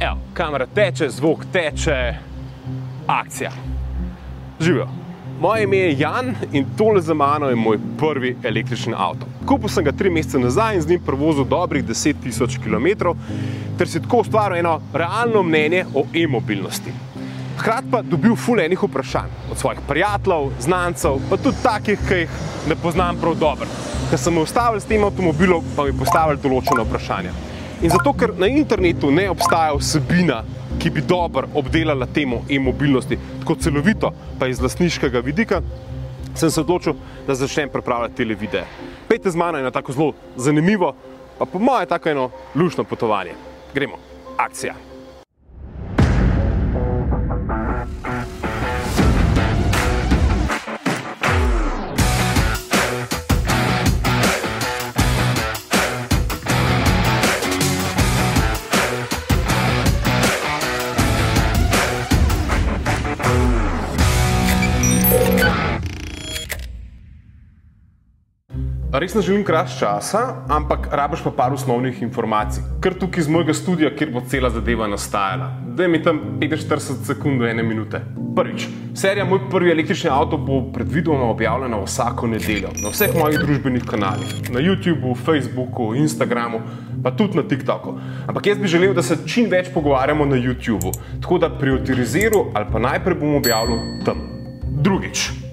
Evo, kamera teče, zvok teče, akcija. Živijo. Moje ime je Jan in tole za mano je moj prvi električni avto. Kupil sem ga tri mesece nazaj in z njim prevozil dobrih 10.000 km, ter si tako ustvaril eno realno mnenje o e-mobilnosti. Hkrati pa dobil fulejnih vprašanj od svojih prijateljev, znancev, pa tudi takih, ki jih ne poznam prav dobro. Ker sem me ustavil s tem avtomobilom, pa mi postavili določene vprašanja. In zato, ker na internetu ne obstaja vsebina, ki bi dobro obdelala temo e-mobilnosti, tako celovito, pa iz lasniškega vidika, sem se odločil, da začnem pripravljati te videe. Pejte z mano je na tako zelo zanimivo, pa po moje tako eno lušno potovanje. Gremo, akcija! Res ne želim krasti časa, ampak rabiš pa par osnovnih informacij. Ker tukaj iz mojega studia, kjer bo cela zadeva nastajala. Da mi tam 45 sekund do ene minute. Prvič, serija Moj prvi električni avto bo predvidoma objavljena vsako nedeljo na vseh mojih družbenih kanalih. Na YouTubu, Facebooku, Instagramu, pa tudi na TikToku. Ampak jaz bi želel, da se čim več pogovarjamo na YouTubu. Tako da prioritiziral ali pa najprej bom objavil tam. Drugič.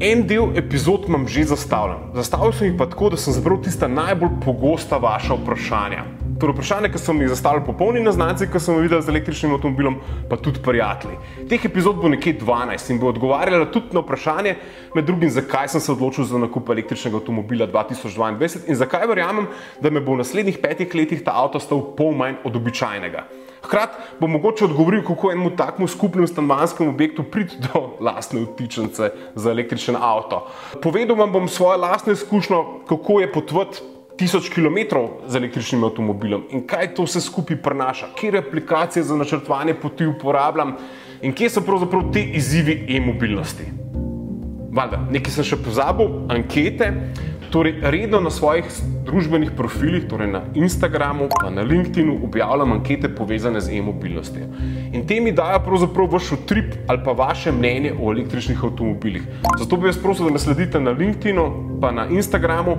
En del epizod imam že zastavljen. Zastavil sem jih pa tako, da sem zbral tista najbolj pogosta vaša vprašanja. Torej, vprašanja, ki so mi jih zastavili popolni neznanci, ki sem jih videl z električnim avtomobilom, pa tudi prijatelji. Teh epizod bo nekje 12 in bo odgovarjala tudi na vprašanje, med drugim, zakaj sem se odločil za nakup električnega avtomobila 2022 in zakaj verjamem, da me bo v naslednjih petih letih ta avto stal pol manj od običajnega. Hkrati bo mogoče odgovoril, kako enemu takmu skupnemu stanovanjskemu objektu priti do lastne vtičnice za električen avto. Povedal vam bom svojo lastno izkušnjo, kako je potvati tisoč km z električnim avtomobilom in kaj to vse skupaj prinaša, kje aplikacije za načrtovanje poti uporabljam in kje so pravzaprav ti izzivi e-mobilnosti. Valjda, nekaj sem še pozabil, ankete. Torej, redno na svojih družbenih profilih, torej na Instagramu in na LinkedIn-u, objavljam ankete povezane z e-mobilnostjo. In te mi dajo pravzaprav vaš utrip ali pa vaše mnenje o električnih avtomobilih. Zato bi vas prosil, da me sledite na LinkedIn-u in na Instagramu,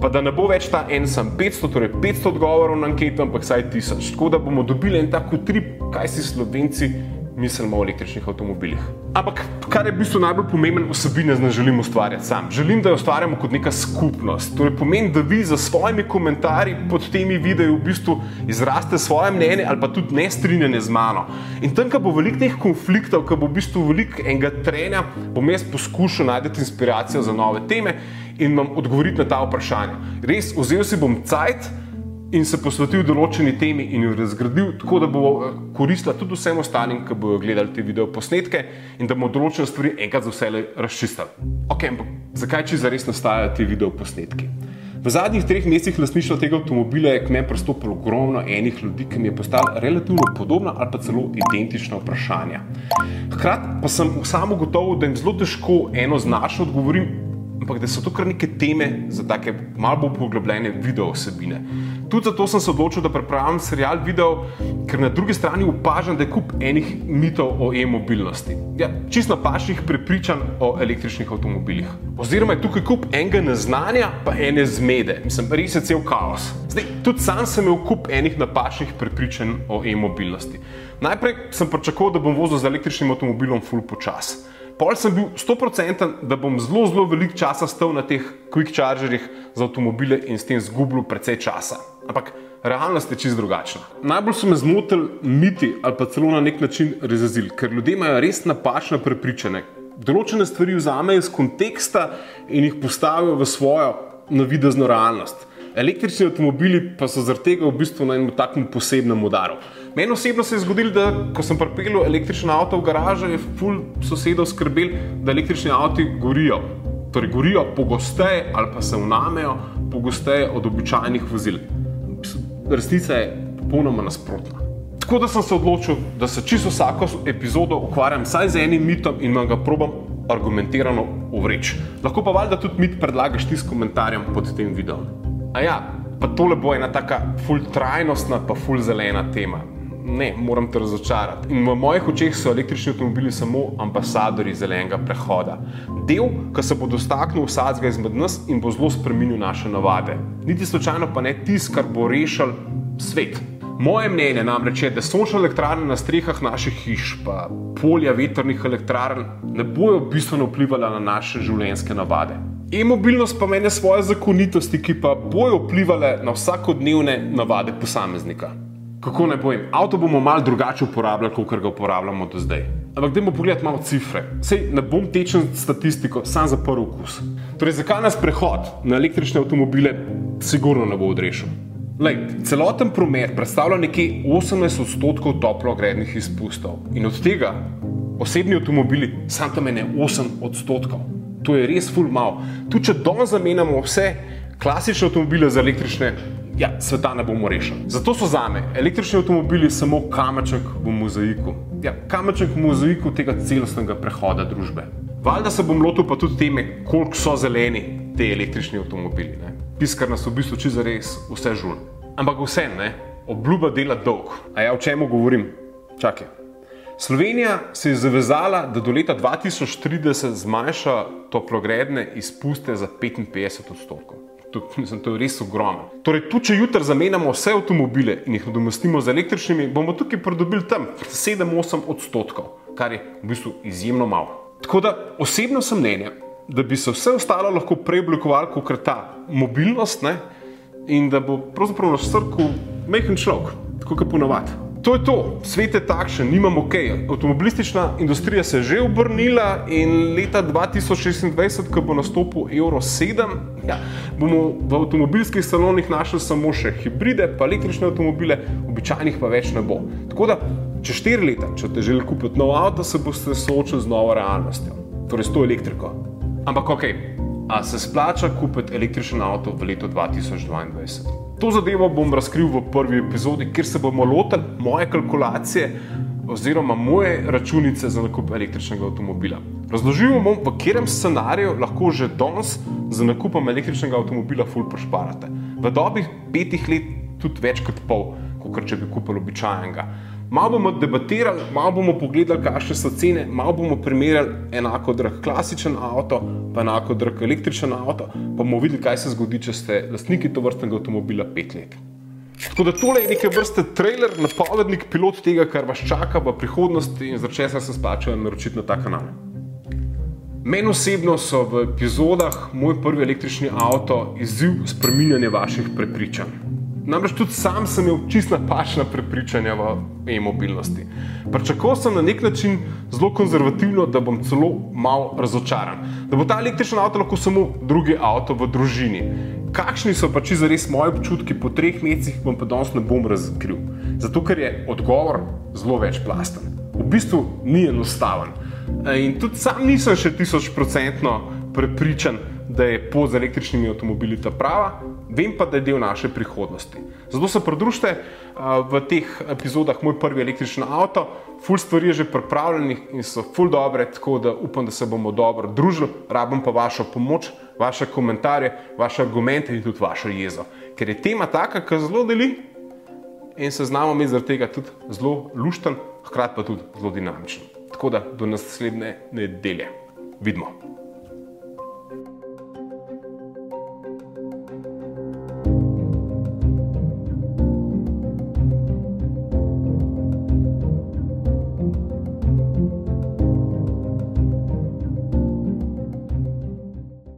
pa da ne bo več ta en sam 500, torej 500 odgovorov na anketo, ampak vsaj 1000. Tako da bomo dobili en tak utrip, kaj si slovenci mislimo o električnih avtomobilih. Ampak, kar je v bistvu najbolj pomemben vsebine, da želim ustvarjati sam. Želim, da jo ustvarjamo kot neka skupnost. Torej, pomeni, da vi za svojimi komentarji pod temi videi v bistvu izraste svoje mnenje ali pa tudi ne strinjanje z mano. In tam, ko bo veliko teh konfliktov, ko bo v bistvu veliko enega trenja, bom jaz poskušal najti inspiracijo za nove teme in vam odgovoriti na ta vprašanja. Res, vzel si bom cajt in se posvetil določeni temi in jo razgradil, tako da bo eh, koristila tudi vsem ostalim, ki bodo gledali te video posnetke in da bomo določene stvari enkrat za vse razčistili. Ok, ampak zakaj če zares nastajajo ti video posnetki? V zadnjih treh mesecih lasništva tega avtomobila je k meni pristopilo ogromno enih ljudi, ki mi je postalo relativno podobna ali pa celo identična vprašanja. Hkrati pa sem samo gotovo, da jim zelo težko eno znašno odgovorim, ampak da so to kar neke teme za take malo bolj poglobljene video osebine. Tudi zato sem se odločil, da pripravim serial video, ker na drugi strani opažam, da je kup enih mitov o e-mobilnosti. Ja, čisto napačnih prepričanj o električnih avtomobilih. Oziroma je tukaj kup enega neznanja, pa ene zmede. Mislim, res je cel kaos. Zdaj, tudi sam sem imel kup enih napačnih prepričanj o e-mobilnosti. Najprej sem pričakoval, da bom vozil z električnim avtomobilom full počas. Pol sem bil 100%, da bom zelo, zelo veliko časa stal na teh quick chargerjih za avtomobile in s tem zgubil precej časa. Ampak realnost je čist drugačna. Najbolj so me zmotili miti ali pa celo na nek način razjezili, ker ljudje imajo res napačne prepričanje. Določene stvari vzamejo iz konteksta in jih postavijo v svojo navidezno realnost. Električni avtomobili pa so zaradi tega v bistvu na enem takem posebnem udaru. Meni osebno se je zgodilo, da ko sem pripeljal električni avto v garažo, je full sosedov skrbel, da električni avti gorijo. Torej, gorijo pogosteje ali pa se vnamejo pogosteje od običajnih vozil resnica je popolnoma nasprotna. Tako da sem se odločil, da se čisto vsako epizodo ukvarjam vsaj z enim mitom in vam ga probam argumentirano uvreči. Lahko pa valjda tudi mit predlagaš ti s komentarjem pod tem videom. A ja, pa tole bo ena taka full trajnostna, pa full zelena tema. ne, moram te razočarati. In v mojih očeh so električni avtomobili samo ambasadori zelenega prehoda. Del, ki se bo dostaknil vsakega izmed nas in bo zelo spremenil naše navade. Niti slučajno pa ne tisto, kar bo rešil svet. Moje mnenje namreč je, da sončne elektrarne na strehah naših hiš, pa polja vetrnih elektrarn, ne bojo bistveno vplivali na naše življenjske navade. E-mobilnost pa meni svoje zakonitosti, ki pa bojo vplivali na vsakodnevne navade posameznika. Kako naj povem, avto bomo malo drugače uporabljali, kot ga uporabljamo do zdaj. Ampak dajmo pogledati malo cifre. Sej ne bom tečen statistiko, sam za prvi okus. Torej, zakaj nas prehod na električne avtomobile sigurno ne bo odrešil? Lej, celoten promet predstavlja nekje 18 odstotkov toplogrednih izpustov in od tega osebni avtomobili samo tam ene 8 odstotkov. To je res ful mal. Tu če danes zamenjamo vse klasične avtomobile za električne, ja, sveta ne bomo rešili. Zato so za me električni avtomobili samo kamenček v mozaiku. Ja, kamenček v mozaiku tega celostnega prehoda družbe. Valjda se bom lotil pa tudi teme, koliko so zeleni te električni avtomobili. Tiskar nas v bistvu čisto res vse žul. Ampak vse ne, obljuba dela dolg. A ja, o čemu govorim? Čakaj. Slovenija se je zavezala, da do leta 2030 zmanjša toplogredne izpuste za 55 odstotkov. To, mislim, to je res ogromno. Torej, tu, če jutri zamenjamo vse avtomobile in jih nadomestimo z električnimi, bomo tukaj pridobili tam 7-8 odstotkov, kar je v bistvu izjemno malo. Tako da osebno sem mnenja, da bi se vse ostalo lahko preoblikovalo kot ta mobilnost ne? in da bo pravzaprav naš srk majhen človek, kot ponovadi. To je to, svet je takšen, nimamo ok. Avtomobilistična industrija se je že obrnila in leta 2026, ko bo nastopil Euro 7, ja, bomo v avtomobilskih salonih našli samo še hibride, pa električne avtomobile, običajnih pa več ne bo. Tako da, čez 4 leta, če te želite kupiti nov avto, se boste soočili z novo realnostjo, torej s to elektriko. Ampak ok, a se splača kupiti električen avto v letu 2022? To zadevo bom razkril v prvi epizodi, kjer se bomo lotili moje kalkulacije oziroma moje računice za nakup električnega avtomobila. Razložil bom, v katerem scenariju lahko že danes za nakupom električnega avtomobila full prošparate. V dobi petih let tudi več kot pol, kot če bi kupili običajnega. Malo bomo debatirali, malo bomo pogledali, kakšne so cene, malo bomo primerjali enako drag klasičen avto, pa enako drag električen avto, pa bomo videli, kaj se zgodi, če ste lastniki to vrstnega avtomobila pet let. Tako da tole je neke vrste trailer, napovednik, pilot tega, kar vas čaka v prihodnosti in za česa se splača naročiti na ta kanal. Meni osebno so v epizodah moj prvi električni avto izziv spreminjanja vaših prepričanj. Namreč tudi sam sem imel čist napačna prepričanja v e-mobilnosti. Pričakoval sem na nek način zelo konzervativno, da bom celo malo razočaran. Da bo ta električen avto lahko samo drugi avto v družini. Kakšni so pač za res moji občutki po treh mesecih, vam pa danes ne bom razkril. Zato ker je odgovor zelo večplasten. V bistvu ni enostaven. In tudi sam nisem še tisočprocentno prepričan, da je pot z električnimi avtomobili ta prava, vem pa, da je del naše prihodnosti. Zato se pridružite v teh epizodah Moj prvi električni avto, ful stvari je že pripravljenih in so ful dobre, tako da upam, da se bomo dobro družili, rabim pa vašo pomoč, vaše komentarje, vaše argumente in tudi vašo jezo. Ker je tema taka, ki zelo deli in se znamo mi zaradi tega tudi zelo lušten, hkrati pa tudi zelo dinamičen. Tako da do naslednje nedelje. Vidimo.